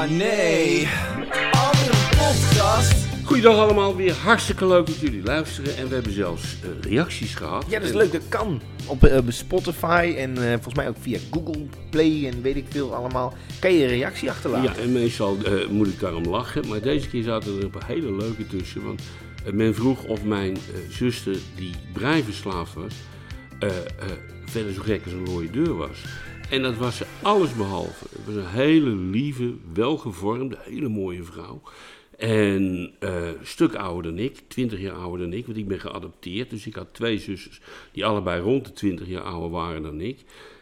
Oh nee. Alweer een podcast. Goeiedag allemaal, weer hartstikke leuk dat jullie luisteren. En we hebben zelfs eh, reacties gehad. Ja, dat is En- leuk. Dat kan. Op eh, Spotify en eh, volgens mij ook via Google Play en weet ik veel allemaal. Kan je een reactie achterlaten. Ja, en meestal eh, moet ik daarom lachen. Maar deze keer zaten er een paar hele leuke tussen. Want eh, men vroeg of mijn eh, zuster, die breiverslaafd was, eh, eh, verder zo gek als een rode deur was. En dat was ze alles behalve. Het was een hele lieve, welgevormde, hele mooie vrouw. En eh, een stuk ouder dan ik, 20 jaar ouder dan ik, want ik ben geadopteerd. Dus ik had twee zusters die allebei rond de 20 jaar ouder waren dan ik.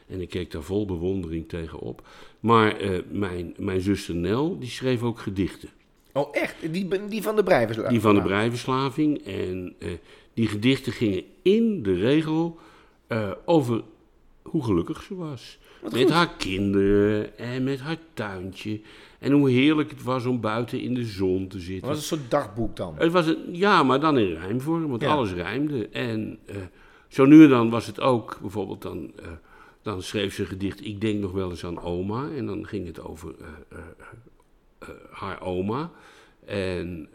En ik keek daar vol bewondering tegenop. Maar eh, mijn, mijn zuster Nel, die schreef ook gedichten. Oh, echt? Die, die van de breiversla- Die van de breiverslaving. En eh, die gedichten gingen in de regel eh, over hoe gelukkig ze was. Met haar kinderen en met haar tuintje. En hoe heerlijk het was om buiten in de zon te zitten. Dat was een soort dagboek dan. Het was een, ja, maar dan in rijmvorm, want Ja. alles rijmde. En eh, zo nu en dan was het ook, bijvoorbeeld dan, eh, dan schreef ze een gedicht, ik denk nog wel eens aan oma. En dan ging het over eh, haar oma. En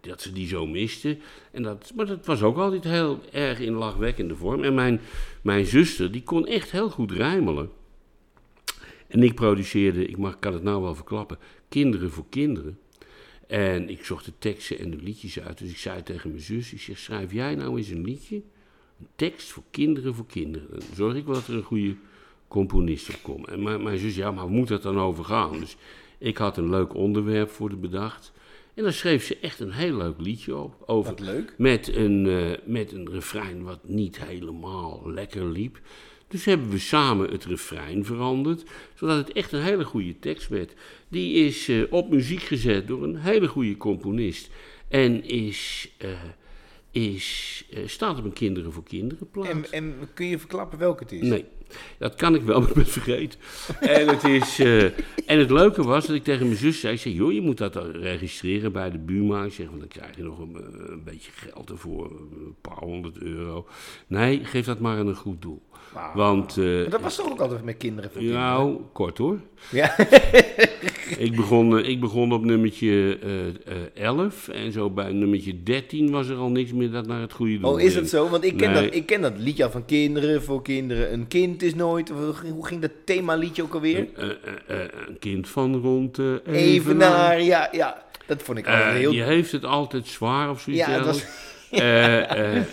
dat ze die zo miste. En dat, maar dat was ook altijd heel erg in lachwekkende vorm. En mijn, mijn zuster, die kon echt heel goed rijmelen. En ik produceerde, ik mag, kan het nou wel verklappen, kinderen voor kinderen. En ik zocht de teksten en de liedjes uit. Dus ik zei tegen mijn zus, ik zeg, schrijf jij nou eens een liedje? Een tekst voor kinderen voor kinderen. Dan zorg ik wel dat er een goede componist op komt. En mijn, mijn zus, ja, maar moet dat dan over gaan? Dus ik had een leuk onderwerp voor de bedacht. En dan schreef ze echt een heel leuk liedje op. Over, Wat leuk. met een, eh, met een refrein wat niet helemaal lekker liep. Dus hebben we samen het refrein veranderd, zodat het echt een hele goede tekst werd. Die is eh, op muziek gezet door een hele goede componist. En is, eh, is, eh, staat op een Kinderen voor Kinderen plaat. En, en kun je verklappen welke het is? Nee, dat kan ik wel, maar ik ben vergeten. En het, is, en het leuke was dat ik tegen mijn zus zei, ik zei, joh, je moet dat registreren bij de Buma. Ik zeg, want dan krijg je nog een, een beetje geld ervoor, een paar honderd euro. Nee, geef dat maar aan een goed doel. Want, eh, Maar dat was toch ook altijd met kinderen kinderen? nou, kort hoor. Ja. Ik begon, eh, ik begon op nummertje eh, eh, 11 en zo bij nummertje 13 was er al niks meer dat naar het goede doel Oh, is het zo? Want ik ken, Nee. dat, ik ken dat liedje al van kinderen voor kinderen. Een kind is nooit... Hoe ging dat themaliedje ook alweer? Eh, een kind van rond uh, Evenaar, ja, ja. Dat vond ik altijd Eh, heel... Die heeft het altijd zwaar of zoiets. Ja, het was-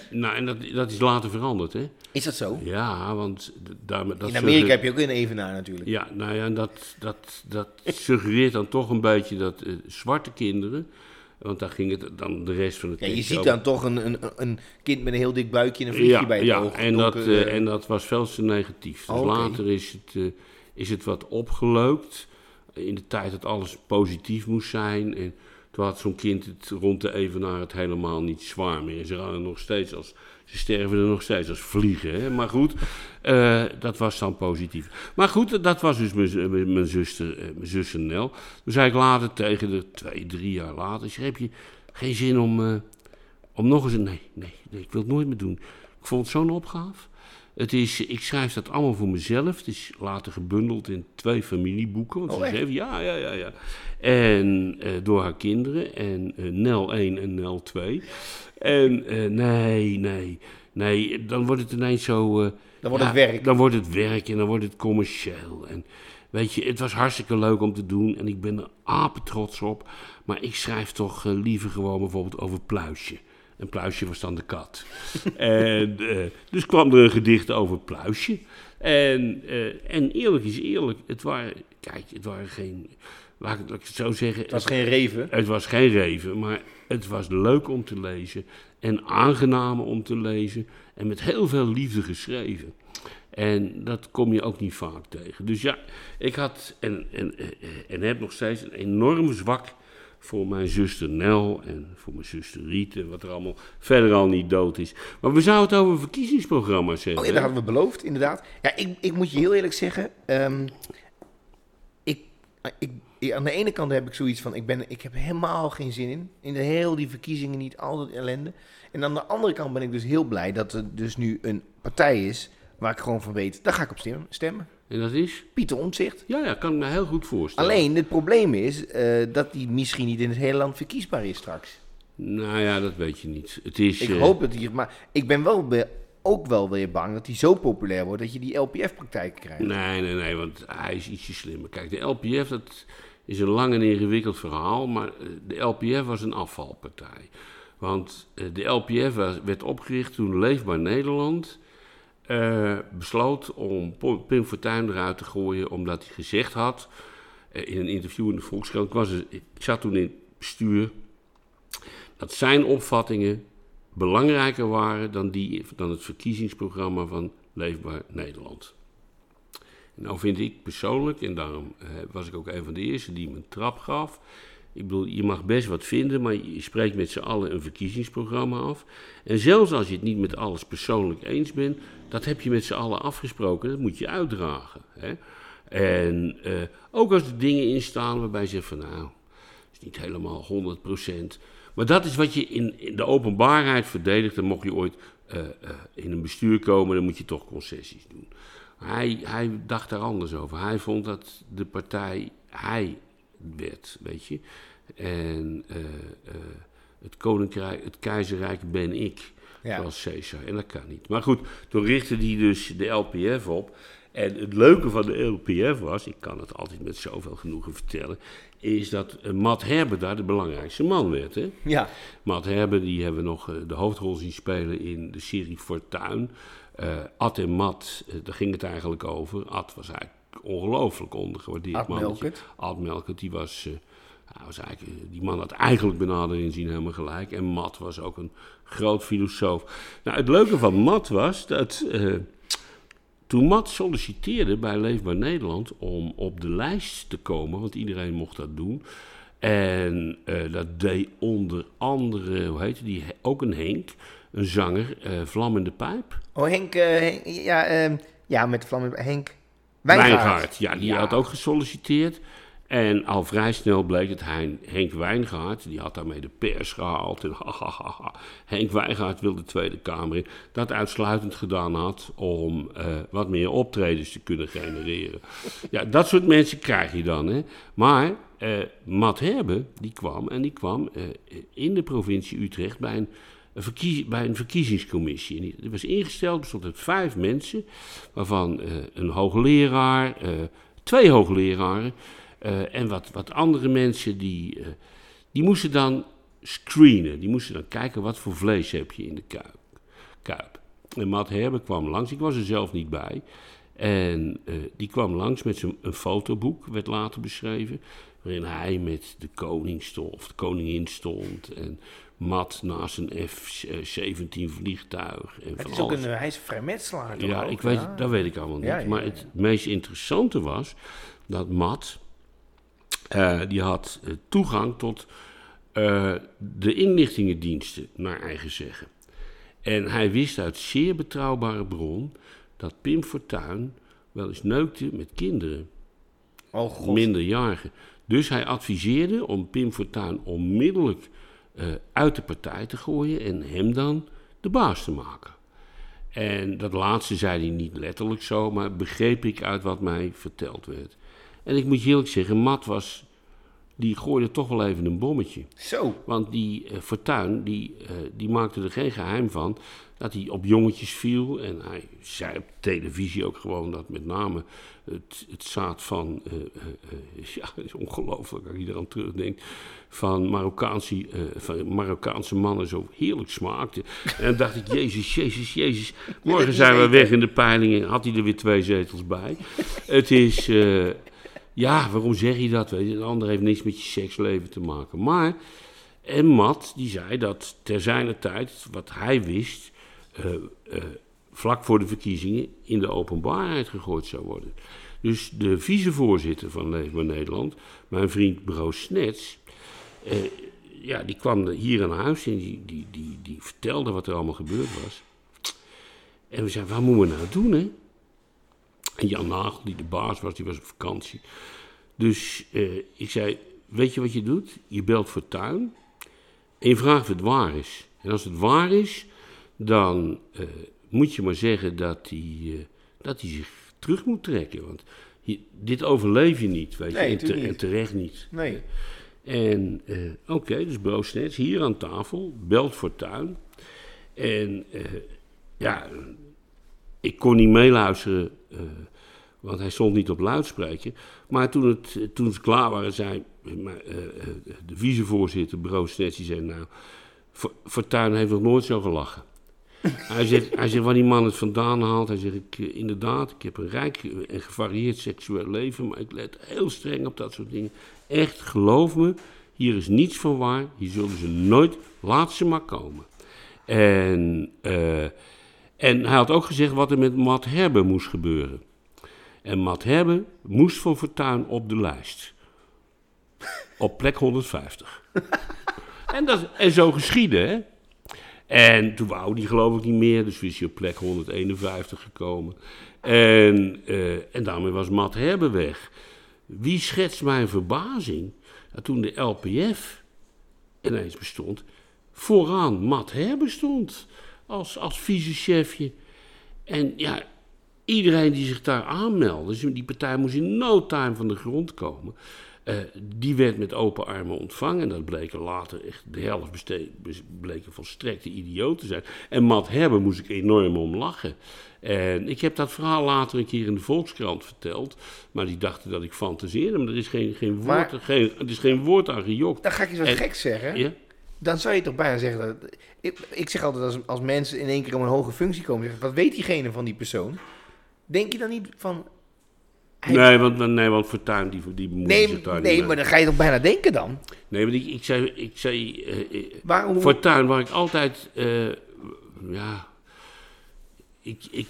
nou, en dat, dat is later veranderd, hè? Is dat zo? Ja, want d- daarmee, dat In Amerika heb je ook een evenaar natuurlijk. Ja, nou ja, en dat, dat, dat suggereert dan toch een beetje dat eh, zwarte kinderen... Want daar ging het dan de rest van het Ja, je ziet dan toch een, een, een kind met een heel dik buikje en een vliegje ja, bij het ja, oog. en dat, eh, eh, en dat was veel te negatief. Dus Oh, later is het, is het wat opgeleukt. In de tijd dat alles positief moest zijn. En toen had zo'n kind het rond de evenaar het helemaal niet zwaar meer. Ze, nog steeds als, ze sterven er nog steeds als vliegen. Hè? Maar goed, eh, dat was dan positief. Maar goed, dat was dus mijn, mijn zuster, eh, mijn zuster Nel. Toen zei ik later tegen de twee, drie jaar later... zei, heb je geen zin om... eh, om nog eens een. Nee, nee, nee, ik wil het nooit meer doen. Ik vond het zo'n opgave. Het is, ik schrijf dat allemaal voor mezelf. Het is later gebundeld in twee familieboeken. Want Oh, ze schreef, ja, ja, ja, ja. En eh, door haar kinderen. En eh, Nel 1 en Nel 2. En eh, nee, nee, nee. Dan wordt het ineens zo. Dan wordt ja, het werk. Dan wordt het werk en dan wordt het commercieel. En weet je, het was hartstikke leuk om te doen. En ik ben er apen trots op. Maar ik schrijf toch liever gewoon bijvoorbeeld over Pluisje. En Pluisje was dan de kat. en, eh, dus kwam er een gedicht over Pluisje. En, eh, en eerlijk is eerlijk, het waren, kijk, het waren geen, laat ik, laat ik het zo zeggen. Het was geen reven. Het was geen reven, maar het was leuk om te lezen. En aangenaam om te lezen. En met heel veel liefde geschreven. En dat kom je ook niet vaak tegen. Dus ja, ik had en, en, en, en heb nog steeds een enorm zwak voor mijn zuster Nel en voor mijn zuster Riet en wat er allemaal verder al niet dood is. Maar we zouden het over verkiezingsprogramma's hebben. Oh ja, dat hadden we beloofd, inderdaad. Ja, ik, ik moet je heel eerlijk zeggen. ehm, ik, ik, ik- aan de ene kant heb ik zoiets van: ik, ben, ik heb helemaal geen zin in. In de heel die verkiezingen niet, al dat ellende. En aan de andere kant ben ik dus heel blij dat er dus nu een partij is waar ik gewoon van weet: daar ga ik op stemmen. En dat is? Pieter Omtzigt. Ja, ja, kan ik me heel goed voorstellen. Alleen, het probleem is eh, dat die misschien niet in het hele land verkiesbaar is straks. Nou ja, dat weet je niet. Het is, Ik eh, hoop dat hij... Maar ik ben wel weer, ook wel weer bang dat hij zo populair wordt dat je die LPF-praktijk krijgt. Nee, nee, nee, want hij is ietsje slimmer. Kijk, de LPF, dat is een lang en ingewikkeld verhaal, maar eh, de LPF was een afvalpartij. Want de LPF was, werd opgericht toen Leefbaar Nederland eh, besloot om Pim Fortuyn eruit te gooien, omdat hij gezegd had, eh, in een interview in de Volkskrant, ik, ik zat toen in het bestuur, dat zijn opvattingen belangrijker waren dan, die, dan het verkiezingsprogramma van Leefbaar Nederland. Nou vind ik persoonlijk, en daarom eh, was ik ook een van de eerste die me een trap gaf. Ik bedoel, je mag best wat vinden, maar je spreekt met z'n allen een verkiezingsprogramma af. En zelfs als je het niet met alles persoonlijk eens bent, dat heb je met z'n allen afgesproken. Dat moet je uitdragen. Hè? En eh, ook als er dingen in staan waarbij je zegt van nou, het is niet helemaal 100%. Maar dat is wat je in, in de openbaarheid verdedigt. Dan mocht je ooit eh, eh, in een bestuur komen, dan moet je toch concessies doen. Hij, hij dacht daar anders over. Hij vond dat de partij hij werd, weet je. En eh, eh, het koninkrijk, het keizerrijk ben ik, Ja. zoals Caesar. En dat kan niet. Maar goed, toen richtte hij dus de LPF op. En het leuke van de LPF was, ik kan het altijd met zoveel genoegen vertellen, is dat eh, Matt Herber daar de belangrijkste man werd. Hè? Ja, Matt Herber, die hebben we nog de hoofdrol zien spelen in de serie Fortuin. Eh Ad en Matt, daar ging het eigenlijk over. Ad was eigenlijk ongelooflijk ondergewaardeerd mannetje. Melkert. Ad Melkert, die was... eh, was eigenlijk, eh, die man had eigenlijk benadering inzien helemaal gelijk. En Matt was ook een groot filosoof. Nou, het leuke van Matt was dat... eh, toen Matt solliciteerde bij Leefbaar Nederland om op de lijst te komen, want iedereen mocht dat doen. En dat deed onder andere, hoe heette die, ook een Henk, een zanger, eh Vlammende Pijp. oh Henk, Henk- ja, ehm, ja, met de vlam Henk Wijngaard. ja, die Ja. had ook gesolliciteerd. En al vrij snel bleek dat hij, Henk Wijngaard, die had daarmee de pers gehaald. En Henk Wijngaard wilde de Tweede Kamer in. Dat uitsluitend gedaan had om eh, wat meer optredens te kunnen genereren. Ja, dat soort mensen krijg je dan. Hè. Maar eh Matt Herbe, die kwam en die kwam eh, in de provincie Utrecht bij een, bij een verkiezingscommissie. En die, was ingesteld, bestond uit vijf mensen, waarvan eh, een hoogleraar, eh, twee hoogleraren eh, en wat, wat andere mensen die, die moesten dan screenen. Die moesten dan kijken wat voor vlees heb je in de kuip. kuip. En Matt Herbe kwam langs, ik was er zelf niet bij. En die kwam langs met zijn een fotoboek, werd later beschreven, waarin hij met de koning stond, of de koningin stond. En Matt naast een F-17 vliegtuig. En Het is ook een, hij is vrijmetselaar toch Ja, ook? ik weet, Ja. dat weet ik allemaal niet. Ja, ja, maar het meest interessante was dat Matt, eh, die had eh, toegang tot eh, de inlichtingendiensten, naar eigen zeggen. En hij wist uit zeer betrouwbare bron dat Pim Fortuyn wel eens neukte met kinderen, Oh god. minderjarigen. Dus hij adviseerde om Pim Fortuyn onmiddellijk eh, uit de partij te gooien en hem dan de baas te maken. En dat laatste zei hij niet letterlijk zo, maar begreep ik uit wat mij verteld werd. En ik moet je eerlijk zeggen, Matt was, die gooide toch wel even een bommetje. Zo. Want die eh Fortuyn, die, eh, die maakte er geen geheim van dat hij op jongetjes viel. En hij zei op televisie ook gewoon dat met name het, het zaad van, eh, ja, het is ongelooflijk als je eraan terugdenkt, van Marokkaanse, van Marokkaanse mannen zo heerlijk smaakte. En dan dacht ik, jezus, jezus, jezus, morgen zijn we weg in de peilingen. Had hij er weer twee zetels bij. Het is... ja, waarom zeg je dat? Weet je? Een ander heeft niks met je seksleven te maken. Maar, en Matt, die zei dat ter zijner tijd, wat hij wist, eh, eh, vlak voor de verkiezingen in de openbaarheid gegooid zou worden. Dus de vicevoorzitter van Leefbaar Nederland, mijn vriend Bro Snets, eh, ja, die kwam hier aan huis en die, die, die, die vertelde wat er allemaal gebeurd was. En we zeiden, wat moeten we nou doen, hè? En Jan Nagel, die de baas was, die was op vakantie. Dus eh, ik zei, weet je wat je doet? Je belt Fortuyn en je vraagt of het waar is. En als het waar is, dan eh, moet je maar zeggen dat hij, eh, dat hij zich terug moet trekken. Want dit overleef je niet, weet je. Nee, en, te- natuurlijk en niet. terecht niet. Nee. En oké, dus Bo Snets hier aan tafel, belt Fortuin. En ja, ik kon niet meeluisteren, want hij stond niet op luidspreker. Maar toen, het, toen ze klaar waren, zei eh, maar, eh, eh, de vicevoorzitter, Bro Snets, die zei nou, Fo- Fortuyn heeft nog nooit zo gelachen. hij, zegt, hij zegt waar die man het vandaan haalt. Hij zegt, ik, inderdaad, ik heb een rijk en gevarieerd seksueel leven, maar ik let heel streng op dat soort dingen. Echt, geloof me, hier is niets van waar. Hier zullen ze nooit, laat ze maar komen. En, en hij had ook gezegd wat er met Matt Herbe moest gebeuren. En Matt Herbe moest voor Fortuyn op de lijst. Op plek 150. en, dat, en zo geschiedde, hè. En toen wou die geloof ik niet meer, dus is hij op plek 151 gekomen. En, eh, en daarmee was Matt Herbe weg. Wie schetst mijn verbazing dat toen de LPF ineens bestond, vooraan Matt Herbe stond als, als vicechefje. En ja, iedereen die zich daar aanmeldde, dus die partij moest in no time van de grond komen. eh, die werd met open armen ontvangen. En dat bleken later echt de helft bes- bleken volstrekte idioten te zijn. En Matt Herbe moest ik enorm om lachen. En ik heb dat verhaal later een keer in de Volkskrant verteld. Maar die dachten dat ik fantaseerde. Maar er is geen, geen, woord, Maar- geen, er is geen woord aan gejokt. Dan ga ik wat En- gek zeggen. Ja? Dan zou je toch bijna zeggen dat... Ik, ik zeg altijd als, als mensen in één keer om een hoge functie komen... Zeggen, wat weet diegene van die persoon? Denk je dan niet van... hij- Nee, want, nee, want Fortuyn die, die bemoeit Nee, zich daar niet nee mee. maar dan ga je toch bijna denken dan? Nee, want ik, ik zei, ik zei eh, eh, Waarom... Fortuyn, waar ik altijd, eh, ja, ik, ik,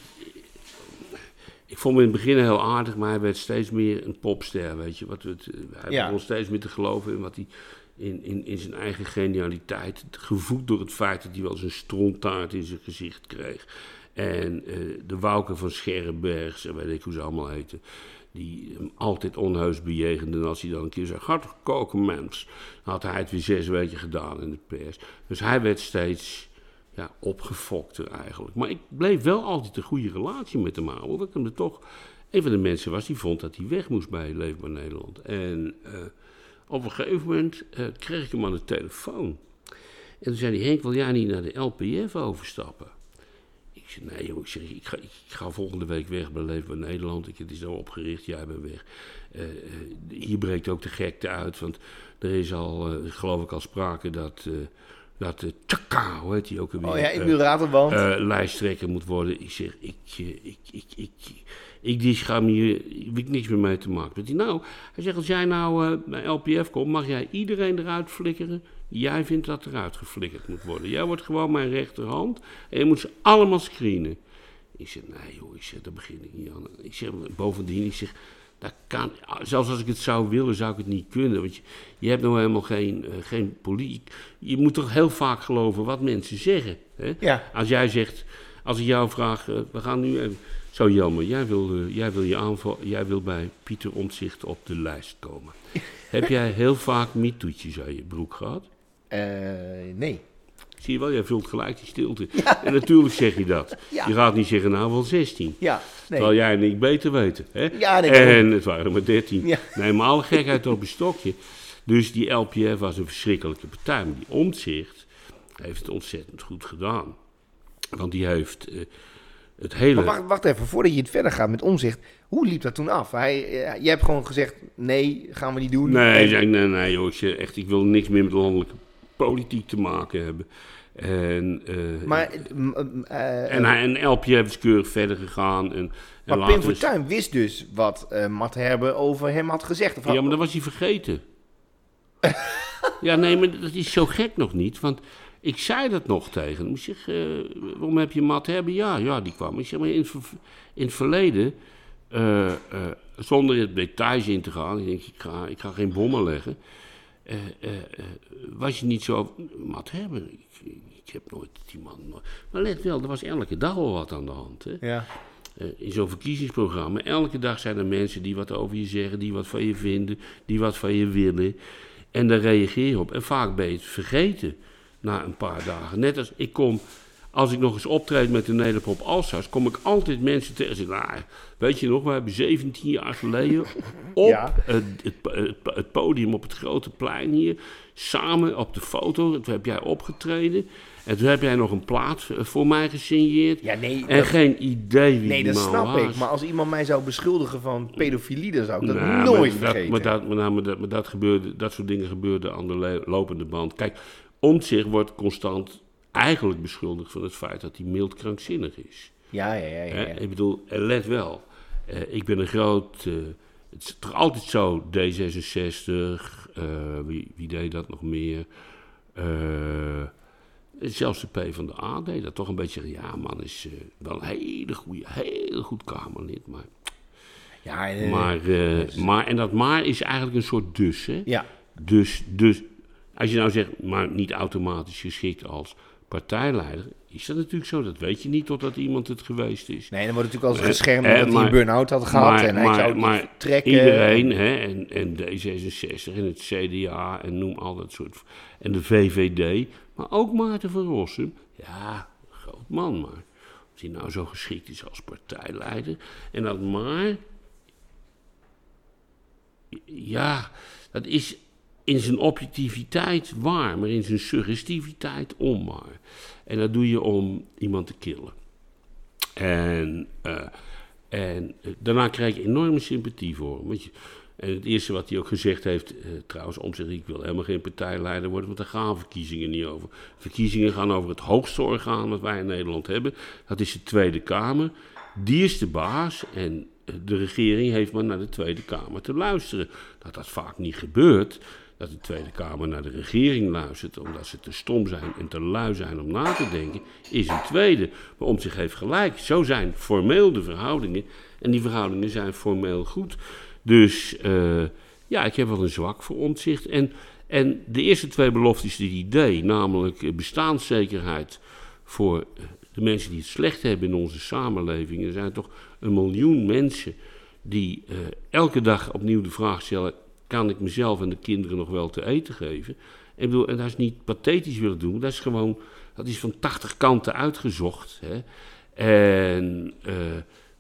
ik vond hem in het begin heel aardig, maar hij werd steeds meer een popster, weet je. Wat het, eh, hij Ja. begon steeds meer te geloven in wat hij, in, in, in zijn eigen genialiteit, gevoed door het feit dat hij wel eens een strontaart in zijn gezicht kreeg. En eh, de Wouke van Scherrenbergs, en weet ik hoe ze allemaal heten, die hem altijd onheus bejegenden. En als hij dan een keer zei, gaat koken mens, dan had hij het weer zes weken gedaan in de pers. Dus hij werd steeds ja, opgefokter eigenlijk. Maar ik bleef wel altijd een goede relatie met hem houden, omdat ik hem er toch een van de mensen was die vond dat hij weg moest bij Leefbaar Nederland. En eh, op een gegeven moment eh, kreeg ik hem aan de telefoon. En toen zei hij, Henk, wil jij niet naar de LPF overstappen? Ik zei, nee joh, ik, zeg, ik, ga, ik ga volgende week weg bij Leefbaar Nederland. Ik, het is zo opgericht, jij bent weg. Eh, hier breekt ook de gekte uit, want er is al, eh, geloof ik, al sprake dat... eh dat hoe heet die ook alweer? Oh ja, Emiel Ratelband. eh, lijsttrekker moet worden. Ik zeg, ik, ik, ik, ik, ik, die schaam hier, ik niks meer mee te maken. Hij, nou, hij zegt, als jij nou bij LPF komt, mag jij iedereen eruit flikkeren jij vindt dat eruit geflikkerd moet worden. Jij wordt gewoon mijn rechterhand en je moet ze allemaal screenen. Ik zeg, nee joh, ik zeg, daar begin ik niet aan. Ik zeg, bovendien, ik zeg, dat kan, zelfs als ik het zou willen, zou ik het niet kunnen. Want je, je hebt nou helemaal geen, eh, geen politiek. Je moet toch heel vaak geloven wat mensen zeggen. Hè? Ja. Als jij zegt, als ik jou vraag, eh, we gaan nu even. Zo jammer, jij wil, eh, jij wil, je aanval, jij wil bij Pieter Omtzigt op de lijst komen. Heb jij heel vaak mietoetjes aan je broek gehad? Eh, nee. Zie je wel, jij vult gelijk die stilte. En natuurlijk zeg je dat. Ja. Je gaat niet zeggen, nou wel 16. Ja, nee. Terwijl jij en ik beter weten. Hè? Ja, nee, en het waren er maar 13. Ja. Nee, maar alle gekheid op een stokje. Dus die LPF was een verschrikkelijke partij. Maar die Omtzigt heeft het ontzettend goed gedaan. Want die heeft eh, het hele... Maar wacht, wacht even, voordat je het verder gaat met omzicht. Hoe liep dat toen af? Hij, eh, jij hebt gewoon gezegd, nee, gaan we niet doen. Nee, ik, nee, nee, joh, echt, ik wil niks meer met landelijke politiek te maken hebben. En, eh, maar m- eh, en, hij, en LPF is keurig verder gegaan. En, en maar Pim Fortuyn wist dus wat eh Matt Herbe over hem had gezegd. Of had- Ja, maar dat was hij vergeten. ja, nee, maar dat is zo gek nog niet. Want ik zei dat nog tegen hem. Ik zeg, eh, waarom heb je Matt hebben? Ja, ja, die kwam. Ik zeg, maar in, het in het verleden, eh, eh, zonder in details in te gaan, ik denk, ik ga, ik ga geen bommen leggen. Eh, eh, eh, was je niet zo... Matt hebben? Ik, ik heb nooit die man... nooit- Maar let wel, er was elke dag al wat aan de hand. Hè? Ja. In zo'n verkiezingsprogramma. Elke dag zijn er mensen die wat over je zeggen, die wat van je vinden, die wat van je willen. En daar reageer je op. En vaak ben je het vergeten na een paar dagen. Net als ik kom als ik nog eens optreed met de Nederpop Alsa's, kom ik altijd mensen tegen. Zeggen, nou, weet je nog, we hebben 17 jaar geleden op Ja. het, het, podium op het grote plein hier, samen op de foto, toen heb jij opgetreden. En toen heb jij nog een plaat eh, voor mij gesigneerd. Ja, nee, En dat- geen idee wie nee, dat snap was. ik. Maar als iemand mij zou beschuldigen van pedofilie, dan zou ik dat Nou, nooit maar dat, vergeten. maar, dat, maar, nou, maar dat, maar dat, gebeurde, dat soort dingen gebeurden aan de lopende band. Kijk, Omtzigt wordt constant eigenlijk beschuldigd van het feit dat hij mild krankzinnig is. Ja, ja, ja. ja. Ik bedoel, eh, let wel. eh, ik ben een groot... eh, het is toch altijd zo, D66, eh, wie, wie deed dat nog meer? Zelfs de P van de A deed dat toch een beetje... Ja, man is wel een hele goede, heel goed Kamerlid, maar... Ja, Maar, eh, maar, en dat maar is eigenlijk een soort dus, hè? ja. Dus, dus, als je nou zegt, maar niet automatisch geschikt als partijleider, is dat natuurlijk zo. Dat weet je niet totdat iemand het geweest is. Nee, dan wordt natuurlijk als Eh, geschermd dat hij een burn-out had gehad. maar, en hij maar, zou maar vertrekken. iedereen, hè, en, en D66 en het CDA en noem al dat soort, en de VVD, maar ook Maarten van Rossum, ja, groot man, maar of hij nou zo geschikt is als partijleider. En dat maar, ja, dat is in zijn objectiviteit waar, maar in zijn suggestiviteit onwaar. En dat doe je om iemand te killen. En, eh, en eh, daarna krijg je enorme sympathie voor hem. En het eerste wat hij ook gezegd heeft, eh, trouwens, om zich, ik wil helemaal geen partijleider worden, want daar gaan verkiezingen niet over. Verkiezingen gaan over het hoogste orgaan wat wij in Nederland hebben. Dat is de Tweede Kamer. Die is de baas en de regering heeft maar naar de Tweede Kamer te luisteren. Dat dat vaak niet gebeurt, dat de Tweede Kamer naar de regering luistert omdat ze te stom zijn en te lui zijn om na te denken, is een tweede. Maar om zich heeft gelijk. Zo zijn formeel de verhoudingen en die verhoudingen zijn formeel goed. Dus eh, ja, ik heb wel een zwak voor omzicht. En, en de eerste twee beloftes die hij deed, namelijk bestaanszekerheid voor de mensen die het slecht hebben in onze samenleving. Er zijn toch een miljoen mensen die eh, elke dag opnieuw de vraag stellen: kan ik mezelf en de kinderen nog wel te eten geven? En, bedoel, en dat is niet pathetisch willen doen, dat is gewoon, dat is van 80 kanten uitgezocht. Hè? En eh,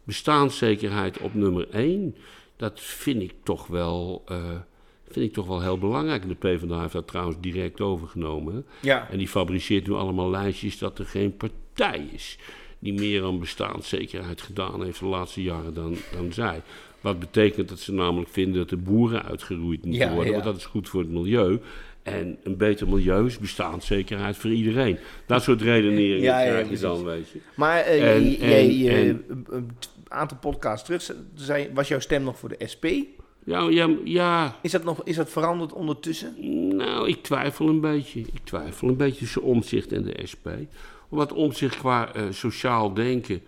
bestaanszekerheid op nummer 1, dat vind ik toch wel. eh, Vind ik toch wel heel belangrijk. En de PvdA heeft dat trouwens direct overgenomen. hè. Ja. En die fabriceert nu allemaal lijstjes dat er geen partij is die meer aan bestaanszekerheid gedaan heeft de laatste jaren dan, dan zij. Wat betekent dat ze namelijk vinden dat de boeren uitgeroeid moeten Ja, worden, ja. want dat is goed voor het milieu. En een beter milieu is bestaanszekerheid voor iedereen. Dat soort redeneringen Ja, krijg je dan, weet je. Maar eh, eh, en- een- aantal podcasts terug was jouw stem nog voor de SP. Ja, ja, ja, Is dat, nog, is dat veranderd ondertussen? Nou, ik twijfel een beetje. Ik twijfel een beetje tussen Omzicht en de SP. Omdat Omzicht qua eh, sociaal denken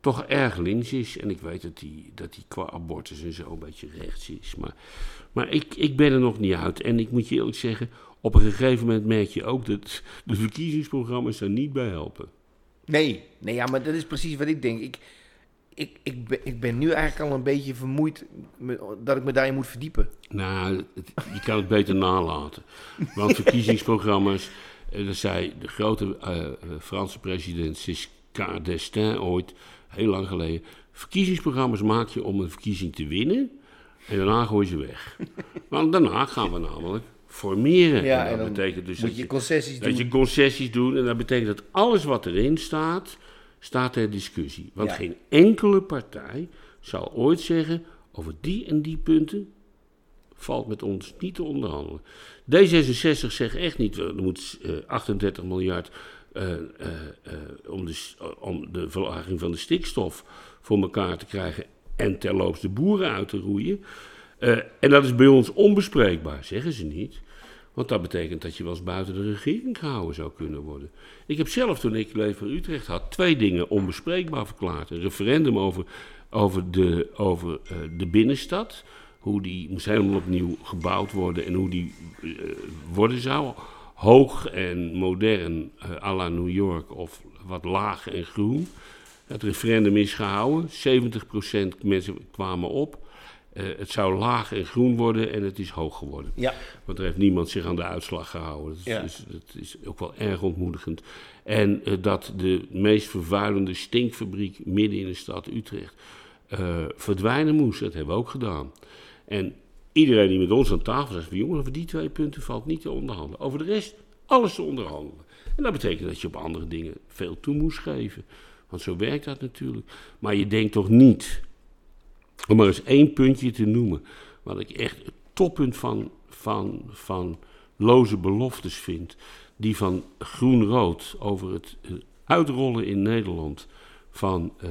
toch erg links is. En ik weet dat hij dat die qua abortus en zo een beetje rechts is. Maar, maar ik, ik ben er nog niet uit. En ik moet je eerlijk zeggen, op een gegeven moment merk je ook dat de verkiezingsprogramma's daar niet bij helpen. Nee, nee ja, maar dat is precies wat ik denk. Ik, ik, ik, ben, ik ben nu eigenlijk al een beetje vermoeid dat ik me daarin moet verdiepen. Nou, het- je kan het beter nalaten. Want verkiezingsprogramma's, eh, dat zei de grote eh, eh, Franse president Giscard d'Estaing ooit, heel lang geleden. Verkiezingsprogramma's maak je om een verkiezing te winnen en daarna gooi je ze weg. Want daarna gaan we namelijk formeren. Ja, en dat en betekent dus dat je je, concessies dat doen. je concessies doet en dat betekent dat alles wat erin staat, staat ter discussie. Want Ja. geen enkele partij zal ooit zeggen over die en die punten valt met ons niet te onderhandelen. D66 zegt echt niet, er moet eh, 38 miljard eh, eh, om, de, om de verlaging van de stikstof voor elkaar te krijgen en terloops de boeren uit te roeien. Eh, en dat is bij ons onbespreekbaar, zeggen ze niet. Want dat betekent dat je wel eens buiten de regering gehouden zou kunnen worden. Ik heb zelf, toen ik Leef voor Utrecht had, twee dingen onbespreekbaar verklaard. Een referendum over, over, de, over eh, de binnenstad. Hoe die moest helemaal opnieuw gebouwd worden en hoe die eh, worden zou. Hoog en modern eh à la New York of wat laag en groen. Het referendum is gehouden. 70% mensen kwamen op. eh, het zou laag en groen worden en het is hoog geworden. Ja. Want er heeft niemand zich aan de uitslag gehouden. Dat is, Ja. dus, dat is ook wel erg ontmoedigend. En eh, dat de meest vervuilende stinkfabriek midden in de stad Utrecht verdwijnen moest. Dat hebben we ook gedaan. En iedereen die met ons aan tafel zegt: van, jongen, over die twee punten valt niet te onderhandelen. Over de rest, alles te onderhandelen. En dat betekent dat je op andere dingen veel toe moest geven. Want zo werkt dat natuurlijk. Maar je denkt toch niet, om maar eens één puntje te noemen, wat ik echt het toppunt van, van, van loze beloftes vind, die van groen-rood over het uitrollen in Nederland van eh,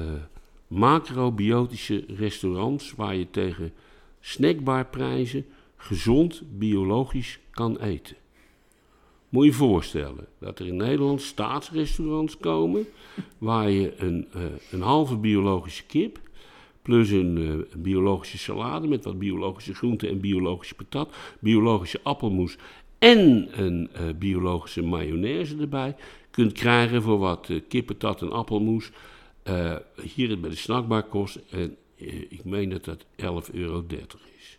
macrobiotische restaurants waar je tegen snackbarprijzen gezond biologisch kan eten. Moet je voorstellen dat er in Nederland staatsrestaurants komen waar je een, eh, een halve biologische kip plus een eh, biologische salade met wat biologische groenten en biologische patat, biologische appelmoes en een eh, biologische mayonaise erbij kunt krijgen voor wat eh kippentat en appelmoes hier bij de snackbar kost. En ik meen dat dat 11,30 euro is.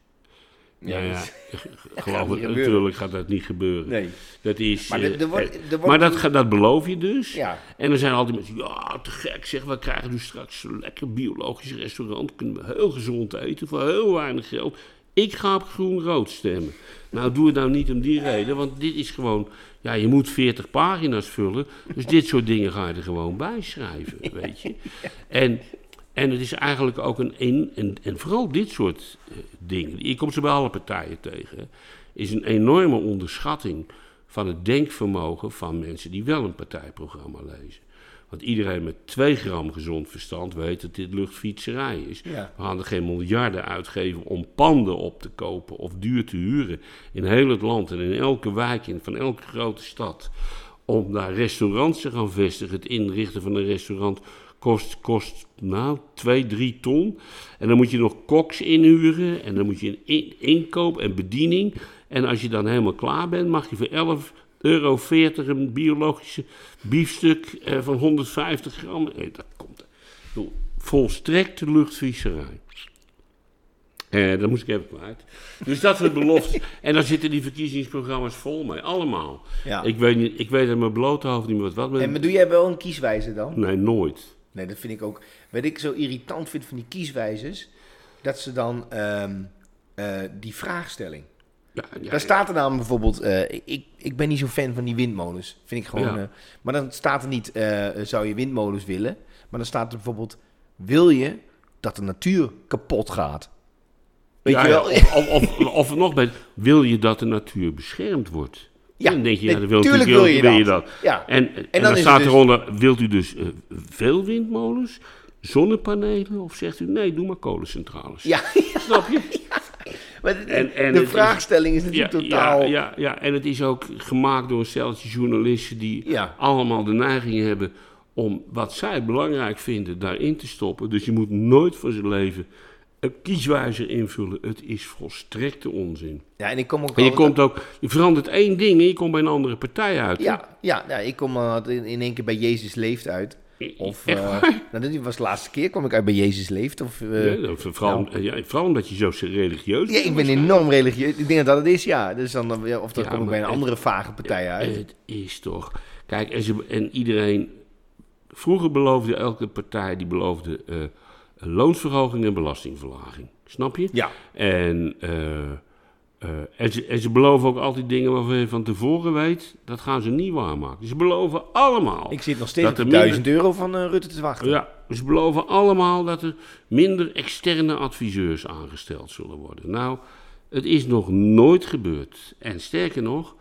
Ja, ja, dat- geloof natuurlijk gaat dat niet gebeuren. Nee. Dat is, Maar eh, wordt- eh, wordt- maar dat, dat beloof je dus. Ja. En er zijn altijd mensen, ja, te gek zeg, we krijgen nu straks een lekker biologisch restaurant. Kunnen we heel gezond eten voor heel weinig geld. Ik ga op groen-rood stemmen. Nou, doe het nou niet om die reden, want dit is gewoon... Ja, je moet 40 pagina's vullen, dus dit soort dingen ga je er gewoon bij schrijven, weet je. En, en het is eigenlijk ook een... een en, en vooral dit soort eh, dingen, je komt ze bij alle partijen tegen... is een enorme onderschatting van het denkvermogen van mensen die wel een partijprogramma lezen. Want iedereen met 2 gram gezond verstand weet dat dit luchtfietserij is. Ja. We gaan er geen miljarden uitgeven om panden op te kopen of duur te huren in heel het land en in elke wijk in, van elke grote stad. Om daar restaurants te gaan vestigen. Het inrichten van een restaurant kost, kost nou 2, 3 ton. En dan moet je nog koks inhuren en dan moet je een in- inkoop en bediening. En als je dan helemaal klaar bent, mag je voor 11 euro 40 een biologische biefstuk eh, van 150 gram. Eh, dat komt. bedoel, Volstrekte luchtvisserij. Eh, dat moest ik even kwijt. Dus dat soort beloftes. en dan zitten die verkiezingsprogramma's vol mee. Allemaal. Ja. Ik, weet niet, ik weet uit mijn blote hoofd niet meer wat. wat En maar doe jij wel een kieswijze dan? Nee, nooit. Nee, dat vind ik ook. Wat ik zo irritant vind van die kieswijzes, dat ze dan ehm, eh, die vraagstelling. Ja, ja, Daar staat er namelijk bijvoorbeeld, eh, ik, ik ben niet zo'n fan van die windmolens. Vind ik gewoon. Ja. eh, maar dan staat er niet, zou je windmolens willen? Maar dan staat er bijvoorbeeld, wil je dat de natuur kapot gaat? Weet ja, je wel? Of, of, of, of nog bij, wil je dat de natuur beschermd wordt? Ja, dan denk je, ja, wil, tuurlijk natuurlijk- wil je wil dat. dat. Ja. En, en, dan staat dus- eronder, wilt u dus eh, veel windmolens, zonnepanelen? Of zegt u, nee, doe maar kolencentrales. Ja, Snap je? maar de, En- en de het is- vraagstelling is natuurlijk totaal... ja, ja, en het is ook gemaakt door een steltje journalisten die allemaal de neiging hebben om wat zij belangrijk vinden daarin te stoppen. Dus je moet nooit van zijn leven kieswijzer invullen. Het is volstrekte onzin. Ja, en ik kom ook En je, komt ook, je verandert één ding en je komt bij een andere partij uit. hè? Ja, ja, ja, ik kom eh, in, in één keer bij Jezus Leeft uit. Of, Echt eh, waar? nou, dit was de laatste keer, kwam ik uit bij Jezus Leeft. Of, eh, Ja, vooral, ja, vooral omdat je zo religieus ja, ik ben enorm religieus. Ik denk dat dat het is, ja. Dus dan, of dan Ja, kom ik bij een het- andere vage partij uit. Het is toch. Kijk, en, ze, en iedereen. Vroeger beloofde elke partij die beloofde loonsverhoging en belastingverlaging. Snap je? ja, En, eh, eh, en, ze, en ze beloven ook altijd dingen waarvan je van tevoren weet, dat gaan ze niet waarmaken. Ze beloven allemaal. ik zit nog steeds op de minder- 1000 euro van eh, Rutte te wachten. Ja, ze beloven allemaal dat er minder externe adviseurs aangesteld zullen worden. Nou, het is nog nooit gebeurd. En sterker nog,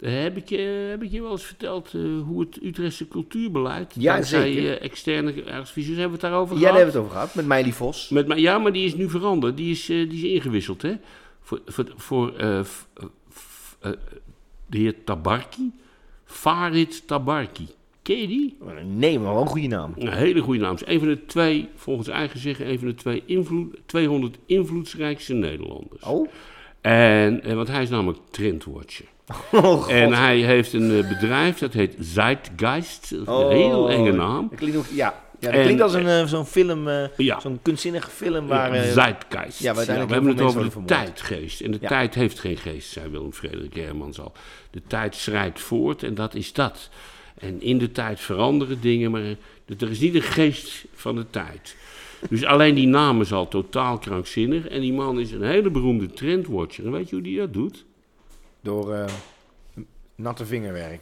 heb ik je, heb ik je wel eens verteld eh, hoe het Utrechtse cultuurbeleid... Ja, dankzij, zeker. eh, externe adviseurs, hebben we het daarover Ja, gehad? daar hebben we het over gehad, met Meili Vos. Met, ja, maar die is nu veranderd. Die is, eh, die is ingewisseld, hè. Voor, voor, voor f- f- de heer Tabarki. Farid Tabarki. Ken je die? Nee, maar wel een goede naam. Een hele goede naam. Is een van de twee, volgens eigen zeggen, een van de twee invloed, 200 invloedrijkste Nederlanders. Oh, En, want hij is namelijk trendwatcher. oh. En hij heeft een eh, bedrijf, dat heet Zeitgeist. Is Oh, een heel enge naam. Dat klinkt ja. Ja, dat En- klinkt als een, eh, zo'n film, eh, Ja. zo'n kunstzinnige film waar... Eh, Zeitgeist. ja, we hebben het over de vermoord. tijdgeest. En de tijd heeft geen geest, zei Willem Frederik Hermans al. De tijd schrijdt voort en dat is dat. En in de tijd veranderen dingen, maar er is niet een geest van de tijd. Dus alleen die naam is al totaal krankzinnig. En die man is een hele beroemde trendwatcher. En weet je hoe die dat doet? Door eh, natte vingerwerk.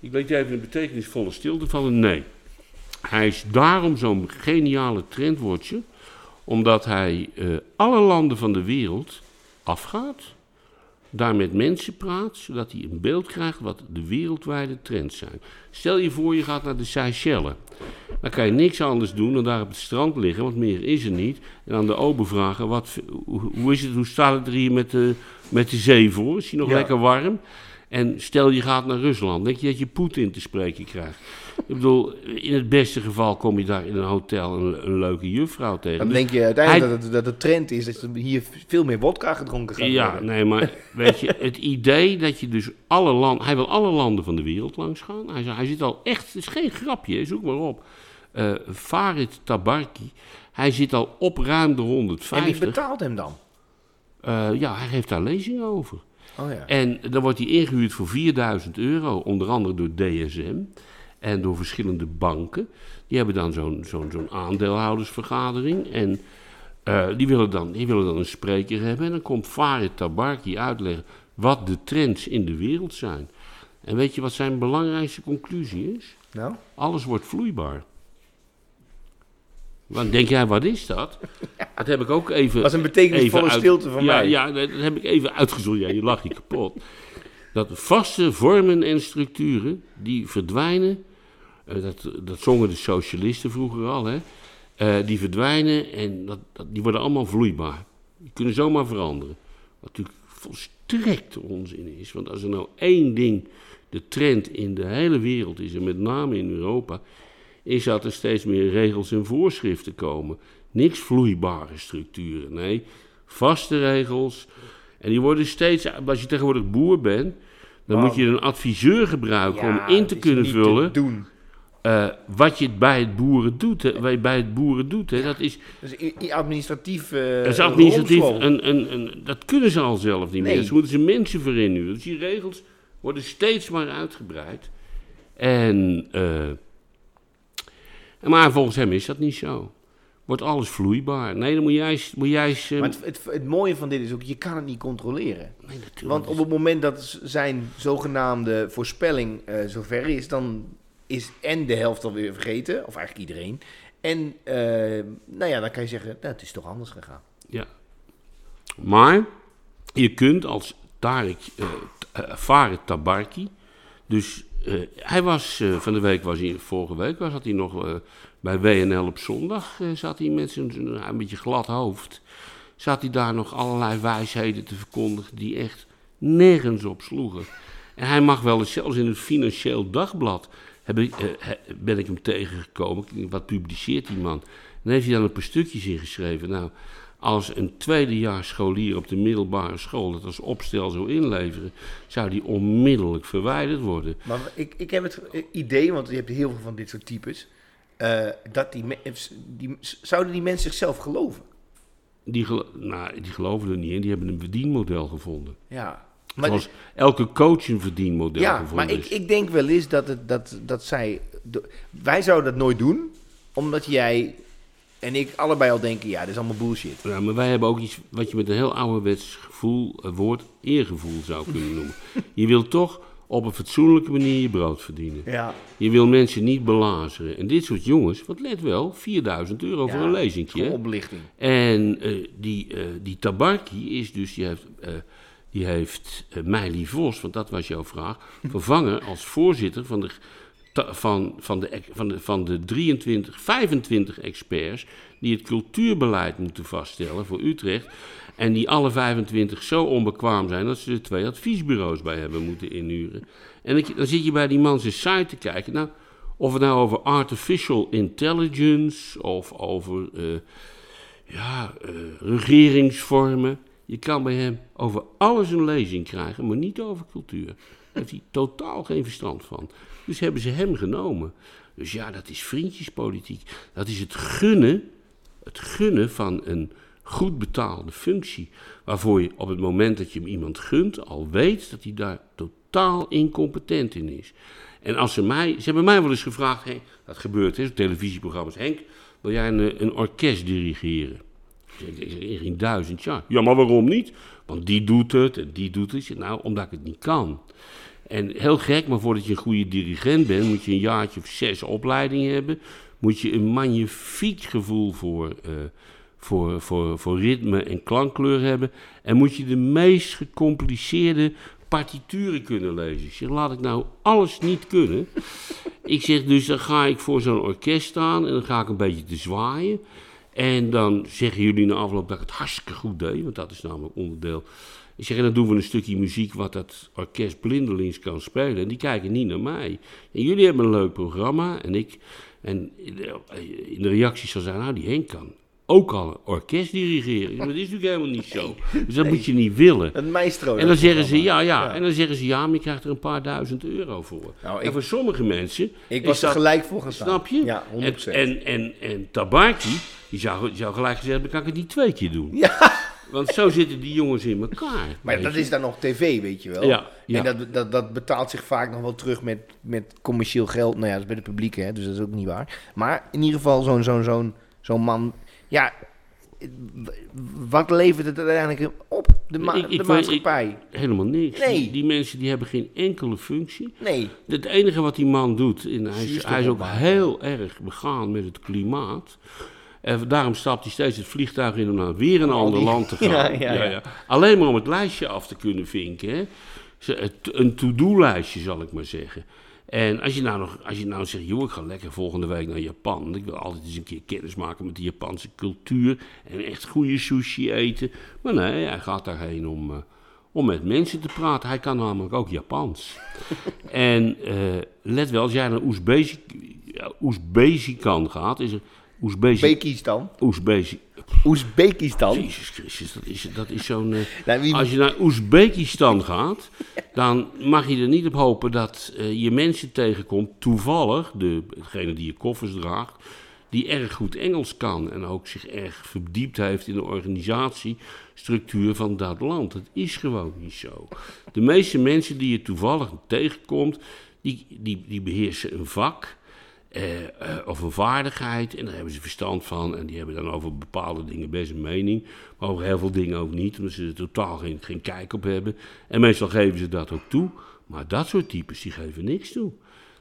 Ik weet even een betekenisvolle stilte vallen. Nee. Hij is daarom zo'n geniale trendwatcher. Omdat hij eh, alle landen van de wereld afgaat. Daar met mensen praat. Zodat hij een beeld krijgt wat de wereldwijde trends zijn. Stel je voor je gaat naar de Seychelles. Dan kan je niks anders doen dan daar op het strand liggen. Want meer is er niet. En aan de ober vragen. Wat, hoe, is het, hoe staat het er hier met de, met de zee voor? Is die nog Ja. lekker warm? En stel je gaat naar Rusland, denk je dat je Poetin te spreken krijgt. Ik bedoel, in het beste geval kom je daar in een hotel een, een leuke juffrouw tegen. Dan Dus- denk je uiteindelijk hij- dat, het, dat het trend is dat er hier veel meer wodka gedronken gaat ja, worden. nee, maar weet je, het idee dat je dus alle landen... Hij wil alle landen van de wereld langs gaan. Hij, hij zit al echt, het is geen grapje, zoek maar op. Eh Farid Tabarki, hij zit al op ruim de En wie 150. betaalt hem dan? Eh, ja, hij geeft daar lezingen over. Oh ja. En dan wordt hij ingehuurd voor 4000 euro, onder andere door DSM en door verschillende banken. Die hebben dan zo'n zo'n zo'n aandeelhoudersvergadering. En eh, die, willen dan, die willen dan een spreker hebben. En dan komt Farid Tabarki uitleggen wat de trends in de wereld zijn. En weet je wat zijn belangrijkste conclusie is? Nou? Alles wordt vloeibaar. Want denk jij, wat is dat? Dat heb ik ook even. Dat is een betekenisvolle uit- stilte van ja, mij. Ja, dat heb ik even uitgezocht. Ja, je lacht je kapot. Dat vaste vormen en structuren die verdwijnen. eh, dat, dat zongen de socialisten vroeger al, hè? eh, die verdwijnen en dat, dat, die worden allemaal vloeibaar. Die kunnen zomaar veranderen. Wat natuurlijk volstrekte onzin is. Want als er nou één ding de trend in de hele wereld is, en met name in Europa, is dat er steeds meer regels en voorschriften komen. Niks vloeibare structuren, nee, vaste regels. En die worden steeds, als je tegenwoordig boer bent, dan moet je een adviseur gebruiken Ja, om in te kunnen vullen doen. eh, wat je bij het boeren doet. Hè, wat je bij het boeren doet, hè, dat is, Dus administratief. eh dat is administratief. Een, een, een, dat kunnen ze al zelf niet Nee. meer. Ze moeten ze mensen voor inhuren. Dus die regels worden steeds maar uitgebreid. En, eh, maar volgens hem is dat niet zo. Wordt alles vloeibaar. Nee, dan moet jij. Moet jij Maar het, het, het mooie van dit is ook, je kan het niet controleren. nee, natuurlijk. Want op het moment dat zijn zogenaamde voorspelling eh, zover is, dan is en de helft alweer vergeten, of eigenlijk iedereen. En eh, nou ja, dan kan je zeggen, nou, het is toch anders gegaan. Ja. Maar je kunt als Tarek t- eh, Farid Tabarki, dus eh, hij was eh, van de week, was hij, vorige week was, zat hij nog eh, bij WNL op zondag, zat hij met zijn een beetje glad hoofd, zat hij daar nog allerlei wijsheden te verkondigen die echt nergens op sloegen. En hij mag wel eens, zelfs in het Financieel Dagblad, heb ik, ben ik hem tegengekomen. Wat publiceert die man? En heeft hij dan een paar stukjes ingeschreven. Nou, als een tweedejaars scholier op de middelbare school het als opstel zou inleveren, zou die onmiddellijk verwijderd worden. Maar ik, ik heb het idee, want je hebt heel veel van dit soort types, eh, dat die, me- die, zouden die mensen zichzelf geloven? Die, gelo- nou, die geloven er niet in, die hebben een verdienmodel gevonden. Ja. Maar Zoals elke coach een verdienmodel Ja, gevonden maar ik, is. ik denk wel eens dat, het, dat, dat zij... wij zouden dat nooit doen, omdat jij en ik allebei al denken, ja, dit is allemaal bullshit. Ja, maar wij hebben ook iets wat je met een heel ouderwets gevoel, het woord eergevoel zou kunnen noemen. je wilt toch op een fatsoenlijke manier je brood verdienen. Ja. Je wil mensen niet belazeren. En dit soort jongens, wat let wel, 4000 euro voor een lezingje. hè? Oplichting. En eh, die, eh, die Tabarki is dus, die heeft, eh die heeft eh, Meili Vos, want dat was jouw vraag, vervangen als voorzitter van de, van, van de, van de, van de 23, 25 experts die het cultuurbeleid moeten vaststellen voor Utrecht. En die alle 25 zo onbekwaam zijn dat ze er twee adviesbureaus bij hebben moeten inhuren. En dan zit je bij die man zijn site te kijken. Nou, of het nou over artificial intelligence of over eh, ja, eh, regeringsvormen. Je kan bij hem over alles een lezing krijgen, maar niet over cultuur. Daar heeft hij totaal geen verstand van. Dus hebben ze hem genomen. Dus ja, dat is vriendjespolitiek. Dat is het gunnen, het gunnen van een goed betaalde functie. Waarvoor je op het moment dat je hem iemand gunt, al weet dat hij daar totaal incompetent in is. En als ze mij, ze hebben mij wel eens gevraagd, hey, dat gebeurt hè, televisieprogramma's, Henk, wil jij een, een orkest dirigeren? Ik zeg, in duizend jaar. Ja, maar waarom niet? Want die doet het en die doet het. Nou, omdat ik het niet kan. En heel gek, maar voordat je een goede dirigent bent, moet je een jaartje of zes opleiding hebben. Moet je een magnifiek gevoel voor, eh, voor, voor, voor ritme en klankkleur hebben. En moet je de meest gecompliceerde partituren kunnen lezen. Ik zeg, laat ik nou alles niet kunnen. ik zeg, dus dan ga ik voor zo'n orkest staan en dan ga ik een beetje te zwaaien. En dan zeggen jullie na afloop dat ik het hartstikke goed deed, want dat is namelijk onderdeel. Ik zeg, en dan doen we een stukje muziek wat dat orkest blindelings kan spelen. En die kijken niet naar mij. En jullie hebben een leuk programma en ik... En in de reacties zal zijn, nou die Henk kan ook al een orkest dirigeren. Maar dat is natuurlijk helemaal niet zo. Dus dat moet je niet willen. Een maestro. En dan zeggen ze ja, ja, En dan zeggen ze ja, maar je krijgt er een paar duizend euro voor. Nou, en ik- voor sommige mensen. Ik was er dat- gelijk voor gaan staan. Snap je? Ja, 100%. En, en, en, en Tabarki, die zou, die zou gelijk gezegd hebben, kan ik het niet twee keer doen. Ja, Want zo zitten die jongens in elkaar. maar dat je. is dan nog tv, weet je wel. Ja, ja. En dat, dat, dat betaalt zich vaak nog wel terug met, met commercieel geld. Nou ja, dat is bij de publiek, hè, dus dat is ook niet waar. Maar in ieder geval zo'n zo'n zo'n zo'n man... Ja, wat levert het uiteindelijk op? De, ma- Ik- ik de maatschappij? Helemaal niks. Nee. Die, die mensen die hebben geen enkele functie. Nee. Het enige wat die man doet, en hij is, hij is ook heel erg begaan met het klimaat. En daarom stapt hij steeds het vliegtuig in om naar weer een ander die- land te gaan. Ja, ja, ja. Alleen maar om het lijstje af te kunnen vinken. Hè. Een to-do-lijstje, zal ik maar zeggen. En als je nou, nog, als je nou zegt, joh, ik ga lekker volgende week naar Japan. Ik wil altijd eens een keer kennis maken met de Japanse cultuur. En echt goede sushi eten. Maar nee, hij gaat daarheen om, eh, om met mensen te praten. Hij kan namelijk ook Japans. en eh, let wel, als jij naar Oezbezi- ja, Oezbezistan gaat, is er Oezbekistan. Oezbekistan. Jezus Christus, dat is, dat is zo'n... eh, Nou, wie- als je naar Oezbekistan gaat, dan mag je er niet op hopen dat eh, je mensen tegenkomt, toevallig, de, degene die je koffers draagt, die erg goed Engels kan en ook zich erg verdiept heeft in de organisatiestructuur van dat land. Dat is gewoon niet zo. De meeste mensen die je toevallig tegenkomt, die, die, die beheersen een vak eh, of een vaardigheid. En daar hebben ze verstand van. En die hebben dan over bepaalde dingen best een mening. Maar over heel veel dingen ook niet, omdat ze er totaal geen, geen kijk op hebben. En meestal geven ze dat ook toe. Maar dat soort types, die geven niks toe.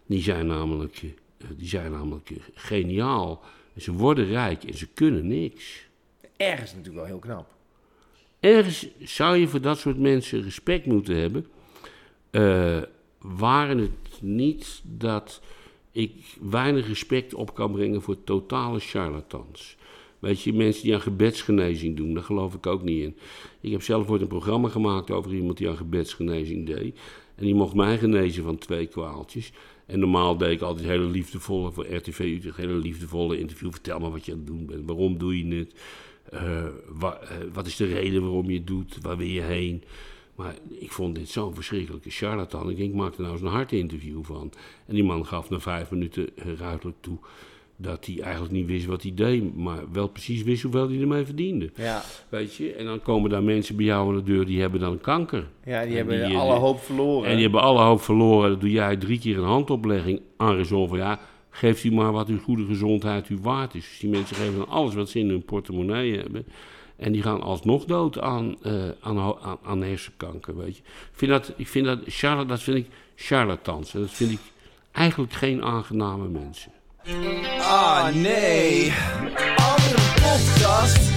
Die zijn namelijk, eh, die zijn namelijk geniaal. En ze worden rijk en ze kunnen niks. Ergens natuurlijk wel heel knap. Ergens zou je voor dat soort mensen respect moeten hebben. Waren het niet dat ik weinig respect op kan brengen voor totale charlatans. Weet je, mensen die aan gebedsgenezing doen, daar geloof ik ook niet in. Ik heb zelf ooit een programma gemaakt over iemand die aan gebedsgenezing deed. En die mocht mij genezen van twee kwaaltjes. En normaal deed ik altijd hele liefdevolle, voor RTV Utrecht, hele liefdevolle interview. Vertel me wat je aan het doen bent, waarom doe je het? Eh, eh, wat is de reden waarom je het doet? Waar wil je heen? Maar ik vond dit zo'n verschrikkelijke charlatan. Ik denk, ik maak er nou eens een hartinterview van. En die man gaf na vijf minuten eh, ruidelijk toe dat hij eigenlijk niet wist wat hij deed, maar wel precies wist hoeveel hij ermee verdiende. Ja, Weet je? En dan komen daar mensen bij jou aan de deur, die hebben dan kanker. ja die En hebben die, eh, alle hoop verloren. En die hebben alle hoop verloren. Dan doe jij drie keer een handoplegging aan van ja, geeft u maar wat uw goede gezondheid u waard is. Dus die mensen geven dan alles wat ze in hun portemonnee hebben. En die gaan alsnog dood aan, eh, aan, aan, hersenkanker, weet je. Ik vind dat, ik vind dat, dat vind ik charlatans. Dat vind ik eigenlijk geen aangename mensen. Ah nee, andere podcast.